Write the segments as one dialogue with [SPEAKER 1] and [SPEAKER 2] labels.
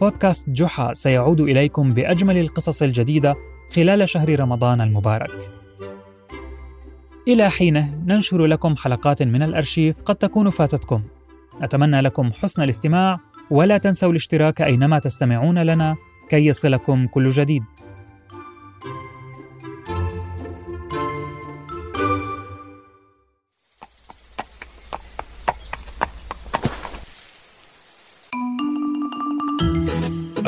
[SPEAKER 1] بودكاست جحا سيعود إليكم بأجمل القصص الجديدة خلال شهر رمضان المبارك. إلى حينه ننشر لكم حلقات من الأرشيف قد تكون فاتتكم. نتمنى لكم حسن الاستماع ولا تنسوا الاشتراك أينما تستمعون لنا كي يصلكم كل جديد.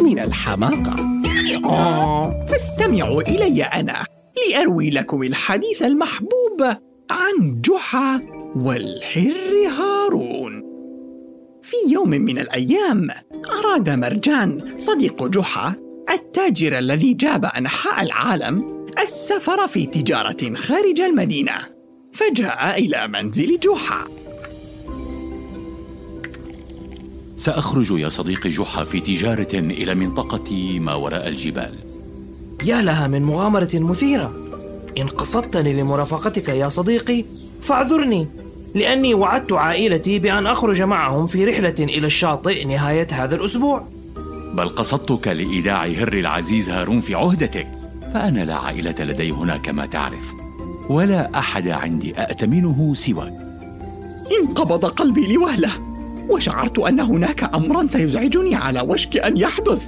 [SPEAKER 2] من الحماقة. فاستمعوا إلي أنا لأروي لكم الحديث المحبوب عن جحا والحر هارون. في يوم من الأيام أراد مرجان صديق جحا التاجر الذي جاب أنحاء العالم السفر في تجارة خارج المدينة فجاء إلى منزل جحا.
[SPEAKER 3] سأخرج يا صديقي جحا في تجارة إلى منطقة ما وراء الجبال.
[SPEAKER 4] يا لها من مغامرة مثيرة. إن قصدتني لمرافقتك يا صديقي فاعذرني لأني وعدت عائلتي بأن أخرج معهم في رحلة إلى الشاطئ نهاية هذا الأسبوع.
[SPEAKER 3] بل قصدتك لإيداع هر العزيز هارون في عهدتك فأنا لا عائلة لدي هنا كما تعرف ولا أحد عندي أأتمنه سواك.
[SPEAKER 2] انقبض قلبي لوهلة. وشعرت أن هناك أمرا سيزعجني على وشك أن يحدث.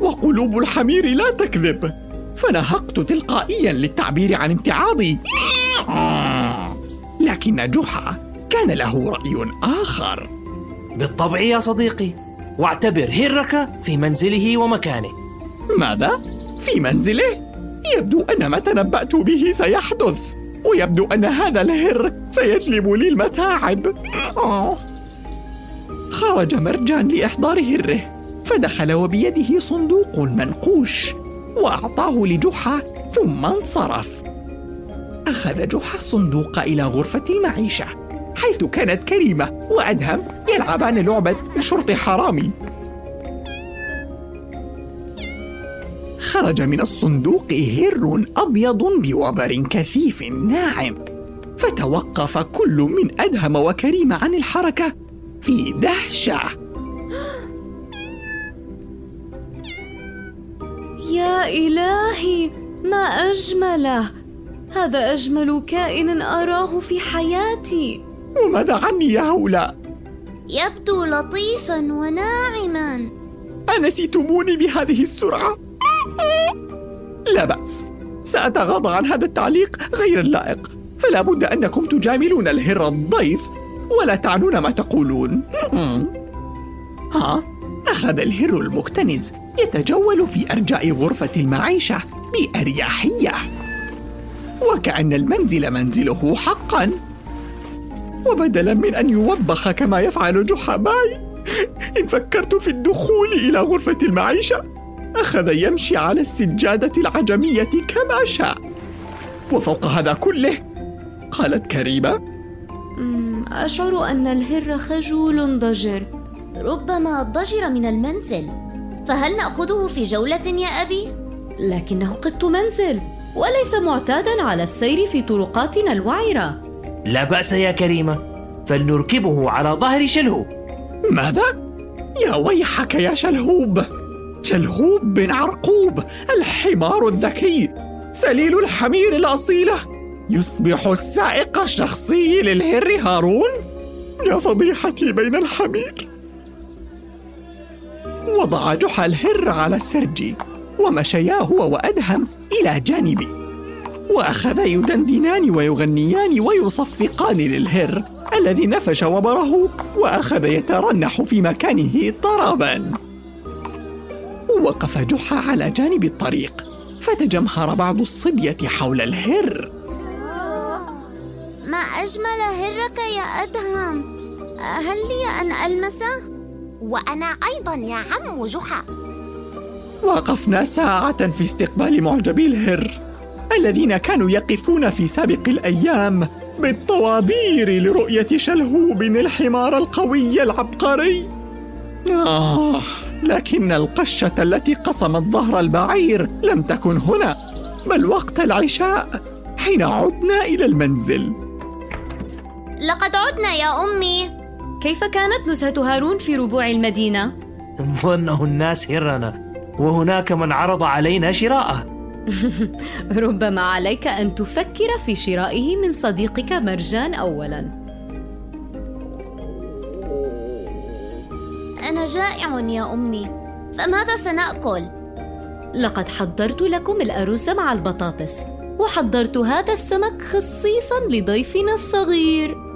[SPEAKER 2] وقلوب الحمير لا تكذب. فنهقت تلقائيا للتعبير عن امتعاضي لكن جحا كان له رأي آخر.
[SPEAKER 4] بالطبع يا صديقي. واعتبر هرك في منزله ومكانه.
[SPEAKER 2] ماذا؟ في منزله؟ يبدو أن ما تنبأت به سيحدث. ويبدو أن هذا الهر سيجلب لي المتاعب خرج مرجان لإحضار هره فدخل وبيده صندوق منقوش وأعطاه لجحا ثم انصرف. أخذ جحا الصندوق إلى غرفة المعيشة حيث كانت كريمة وأدهم يلعبان لعبة شرطي حرامي خرج من الصندوق هر أبيض بوبر كثيف ناعم فتوقف كل من أدهم وكريم عن الحركة في دهشة.
[SPEAKER 5] يا إلهي ما أجمله هذا أجمل كائن أراه في حياتي.
[SPEAKER 2] وماذا عني يا هؤلاء؟
[SPEAKER 6] يبدو لطيفا وناعما.
[SPEAKER 2] أنسيتموني بهذه السرعة؟ لا بأس. سأتغاضى عن هذا التعليق غير اللائق. فلا بد أنكم تجاملون الهر الضيف ولا تعنون ما تقولون. ها أخذ الهر المكتنز يتجول في أرجاء غرفة المعيشة بأريحية. وكأن المنزل منزله حقا. وبدلا من أن يوبخ كما يفعل جحا باي إن فكرت في الدخول إلى غرفة المعيشة أخذ يمشي على السجادة العجمية كما شاء. وفوق هذا كله قالت كريمة
[SPEAKER 5] أشعر أن الهر خجول ضجر.
[SPEAKER 6] ربما ضجر من المنزل. فهل نأخذه في جولة يا أبي؟
[SPEAKER 5] لكنه قط منزل وليس معتادا على السير في طرقاتنا الوعرة.
[SPEAKER 4] لا بأس يا كريمة فلنركبه على ظهر شلهوب
[SPEAKER 2] ماذا؟ يا ويحك يا شلهوب. شلهوب بن عرقوب الحمار الذكي سليل الحمير الأصيلة. يصبح السائق الشخصي للهر هارون؟ يا فضيحتي بين الحمير. وضع جحا الهر على السرج ومشيا هو وأدهم إلى جانبي. وأخذا يدندنان ويغنيان ويصفقان للهر الذي نفش وبره وأخذ يترنح في مكانه طربا وقف جحا على جانب الطريق فتجمهر بعض الصبية حول الهر.
[SPEAKER 6] ما أجمل هرك يا أدهم. هل لي أن ألمسه؟
[SPEAKER 7] وأنا أيضا يا عم جحا.
[SPEAKER 2] وقفنا ساعة في استقبال معجبي الهر الذين كانوا يقفون في سابق الأيام بالطوابير لرؤية شلهوب الحمار القوي العبقري. آه لكن القشة التي قصمت ظهر البعير لم تكن هنا بل وقت العشاء حين عدنا إلى المنزل.
[SPEAKER 6] لقد عدنا يا أمي
[SPEAKER 5] كيف كانت نزهة هارون في ربوع المدينة؟
[SPEAKER 4] ظنه الناس هرنا وهناك من عرض علينا شراءه
[SPEAKER 5] ربما عليك أن تفكر في شرائه من صديقك مرجان أولاً
[SPEAKER 6] أنا جائع يا أمي فماذا سنأكل؟
[SPEAKER 5] لقد حضرت لكم الأرز مع البطاطس وحضرت هذا السمك خصيصا لضيفنا الصغير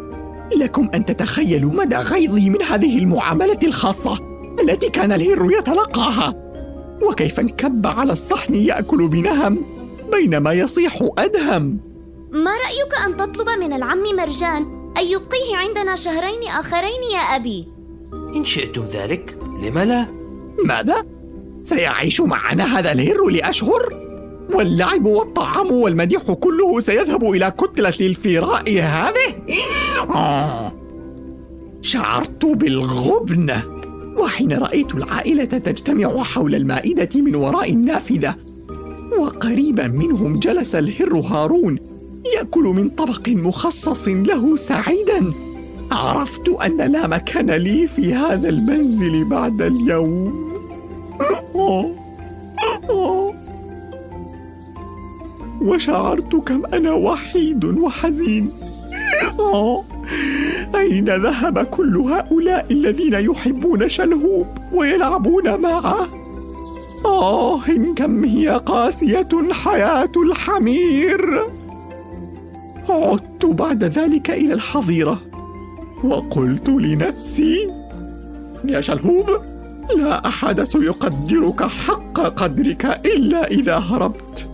[SPEAKER 2] لكم أن تتخيلوا مدى غيظي من هذه المعاملة الخاصة التي كان الهر يتلقاها وكيف انكب على الصحن يأكل بنهم بينما يصيح أدهم
[SPEAKER 6] ما رأيك أن تطلب من العم مرجان أن يبقيه عندنا شهرين آخرين يا أبي؟
[SPEAKER 4] إن شئتم ذلك لم لا؟
[SPEAKER 2] ماذا؟ سيعيش معنا هذا الهر لأشهر؟ واللعب والطعام والمديح كله سيذهب إلى كتلة الفراء هذه؟ شعرت بالغبن. وحين رأيت العائلة تجتمع حول المائدة من وراء النافذة وقريبا منهم جلس الهر هارون يأكل من طبق مخصص له سعيدا. عرفت أن لا مكان لي في هذا المنزل بعد اليوم. وشعرت كم أنا وحيد وحزين. أين ذهب كل هؤلاء الذين يحبون شلهوب ويلعبون معه؟ آه كم هي قاسية حياة الحمير. عدت بعد ذلك إلى الحظيرة وقلت لنفسي يا شلهوب لا أحد سيقدرك حق قدرك إلا إذا هربت.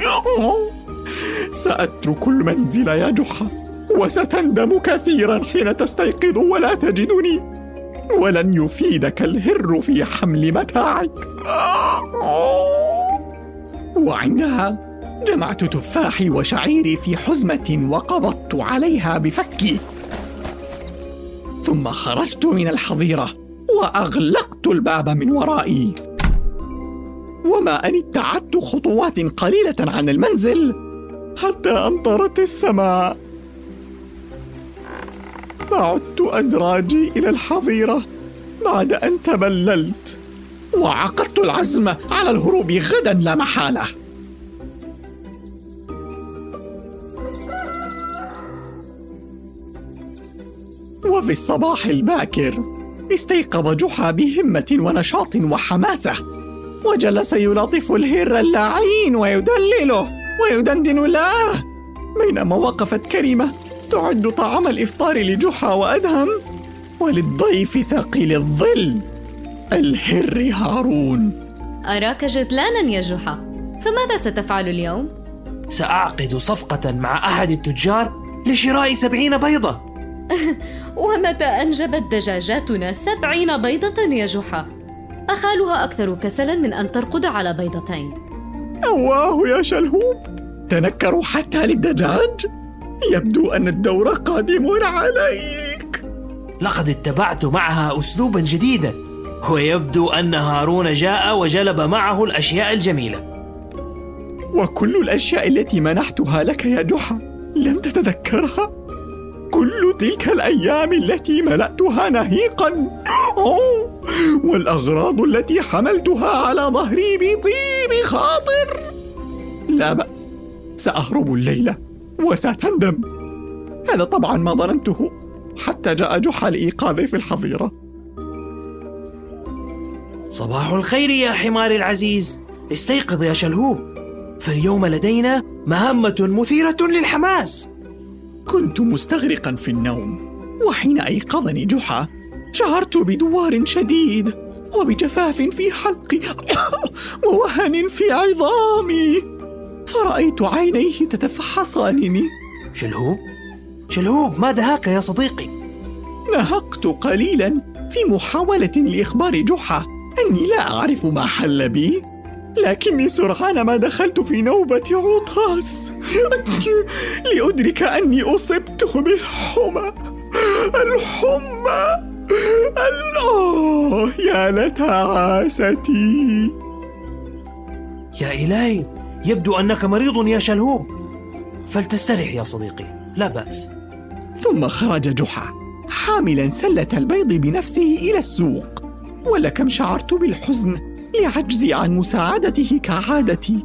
[SPEAKER 2] سأترك المنزل يا جحا وستندم كثيرا حين تستيقظ ولا تجدني. ولن يفيدك الهر في حمل متاعك. وعندها جمعت تفاحي وشعيري في حزمة وقبضت عليها بفكي. ثم خرجت من الحظيرة وأغلقت الباب من ورائي. وما أن ابتعدت خطوات قليلة عن المنزل حتى أمطرت السماء. فعدت أدراجي إلى الحظيرة بعد أن تبللت وعقدت العزم على الهروب غدا لا محالة. وفي الصباح الباكر استيقظ جحا بهمة ونشاط وحماسة وجلس يلاطف الهر اللعين ويدلله ويدندن له بينما وقفت كريمة تعد طعام الإفطار لجحا وأدهم وللضيف ثقيل الظل الهر هارون.
[SPEAKER 5] أراك جدلانا يا جحا فماذا ستفعل اليوم؟
[SPEAKER 4] سأعقد صفقة مع أحد التجار لشراء سبعين بيضة.
[SPEAKER 5] ومتى أنجبت دجاجاتنا سبعين بيضة يا جحا؟ أخالها أكثر كسلا من أن ترقد على بيضتين.
[SPEAKER 2] أواه يا شلهوب تنكروا حتى للدجاج؟ يبدو أن الدور قادم عليك.
[SPEAKER 4] لقد اتبعت معها أسلوبا جديدا ويبدو أن هارون جاء وجلب معه الأشياء الجميلة.
[SPEAKER 2] وكل الأشياء التي منحتها لك يا جحا لم تتذكرها؟ كل تلك الأيام التي ملأتها نهيقا. أوه! والأغراض التي حملتها على ظهري بطيب خاطر. لا بأس سأهرب الليلة. وستندم هذا طبعا ما ظننته حتى جاء جحا لإيقاظي في الحظيرة.
[SPEAKER 4] صباح الخير يا حماري العزيز. استيقظ يا شلهوب. فاليوم لدينا مهمة مثيرة للحماس.
[SPEAKER 2] كنت مستغرقا في النوم وحين أيقظني جحا شعرت بدوار شديد وبجفاف في حلقي ووهن في عظامي. فرأيت عينيه تتفحصانني؟
[SPEAKER 4] شلهوب؟ شلهوب ما دهاك يا صديقي؟
[SPEAKER 2] نهقت قليلا في محاولة لإخبار جحا. أني لا أعرف ما حل بي لكني سرعان ما دخلت في نوبة عطاس. لأدرك أني أصبت بالحمى. الحمى! الله يا لتعاستي
[SPEAKER 4] يا إلهي يبدو أنك مريض يا شلهوب. فلتسترح يا صديقي لا بأس.
[SPEAKER 2] ثم خرج جحا حاملا سلة البيض بنفسه إلى السوق. ولكم شعرت بالحزن لعجزي عن مساعدته كعادتي.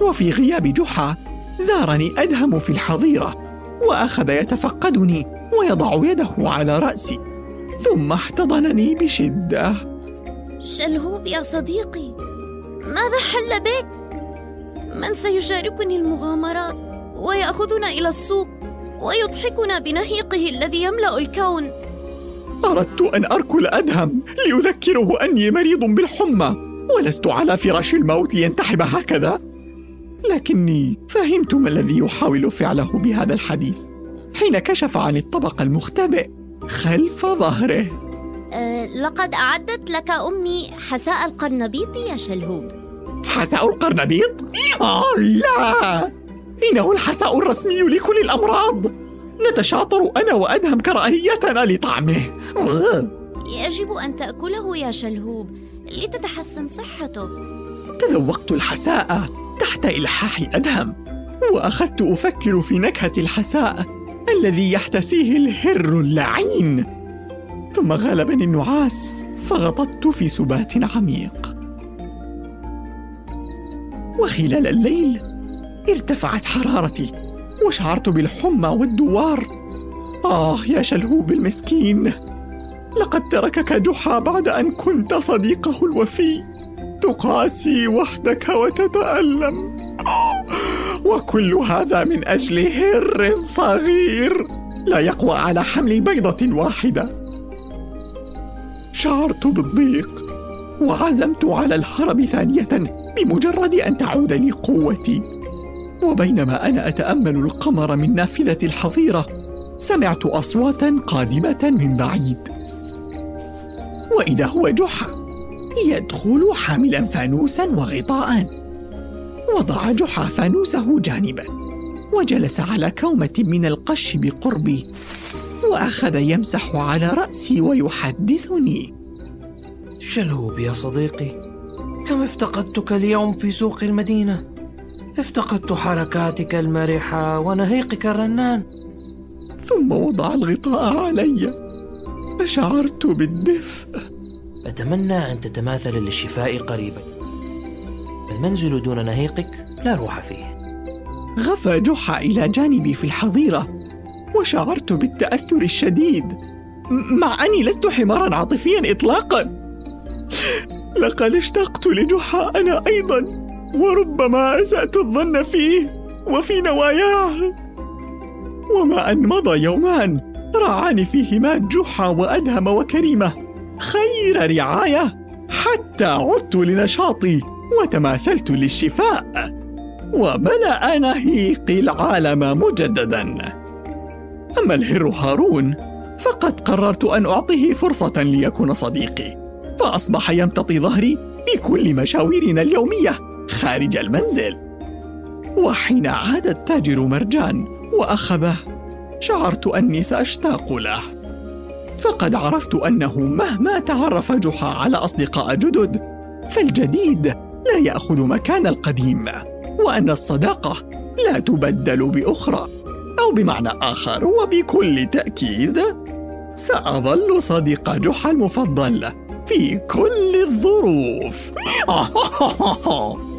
[SPEAKER 2] وفي غياب جحا زارني أدهم في الحظيرة وأخذ يتفقدني ويضع يده على رأسي ثم احتضنني بشدة.
[SPEAKER 6] شلهوب يا صديقي ماذا حل بك؟ من سيشاركني المغامرات ويأخذنا إلى السوق ويضحكنا بنهيقه الذي يملأ الكون.
[SPEAKER 2] أردت أن أركل أدهم لأذكره أني مريض بالحمى ولست على فراش الموت لينتحب هكذا. لكني فهمت ما الذي يحاول فعله بهذا الحديث. حين كشف عن الطبق المختبئ خلف ظهره.
[SPEAKER 6] أه لقد أعدت لك أمي حساء القرنبيط يا شلهوب.
[SPEAKER 2] حساء القرنبيط؟ آه لا إنه الحساء الرسمي لكل الأمراض! نتشاطر أنا وأدهم كراهيتنا لطعمه.
[SPEAKER 6] يجب أن تأكله يا شلهوب لتتحسن صحتك
[SPEAKER 2] تذوقت الحساء تحت إلحاح أدهم وأخذت أفكر في نكهة الحساء الذي يحتسيه الهر اللعين. ثم غلبني النعاس فغطت في سبات عميق. وخلال الليل ارتفعت حرارتي وشعرت بالحمى والدوار. آه يا شلهوب المسكين لقد تركك جحا بعد أن كنت صديقه الوفي. تقاسي وحدك وتتألم. آه وكل هذا من أجل هر صغير. لا يقوى على حمل بيضة واحدة. شعرت بالضيق وعزمت على الهرب ثانية. بمجرد أن تعود لي قوتي. وبينما أنا أتأمل القمر من نافذه الحظيرة سمعت أصواتا قادمة من بعيد. وإذا هو جحا يدخل حاملا فانوسا وغطاء وضع جحا فانوسه جانبا وجلس على كومة من القش بقربي. وأخذ يمسح على رأسي ويحدثني.
[SPEAKER 4] شلوب يا صديقي؟ كم افتقدتك اليوم في سوق المدينة؟ افتقدت حركاتك المرحة ونهيقك الرنان.
[SPEAKER 2] ثم وضع الغطاء علي. فشعرت بالدفء.
[SPEAKER 4] أتمنى أن تتماثل للشفاء قريبا. المنزل دون نهيقك لا روح فيه.
[SPEAKER 2] غفى جحا إلى جانبي في الحظيرة وشعرت بالتأثر الشديد. مع أني لست حمارا عاطفيا إطلاقا. لقد اشتقت لجحا أنا أيضا وربما أسأت الظن فيه وفي نواياه. وما أن مضى يومان رعاني فيهما جحا وأدهم وكريمة خير رعاية حتى عدت لنشاطي وتماثلت للشفاء. وملأ نهيقي العالم مجددا. أما الهر هارون فقد قررت أن أعطيه فرصة ليكون صديقي. فأصبح يمتطي ظهري بكل مشاويرنا اليومية خارج المنزل. وحين عاد التاجر مرجان وأخذه شعرت أني سأشتاق له. فقد عرفت أنه مهما تعرف جحا على أصدقاء جدد فالجديد لا يأخذ مكان القديم وأن الصداقة لا تبدل بأخرى أو بمعنى آخر وبكل تأكيد سأظل صديق جحا المفضل. في كل الظروف.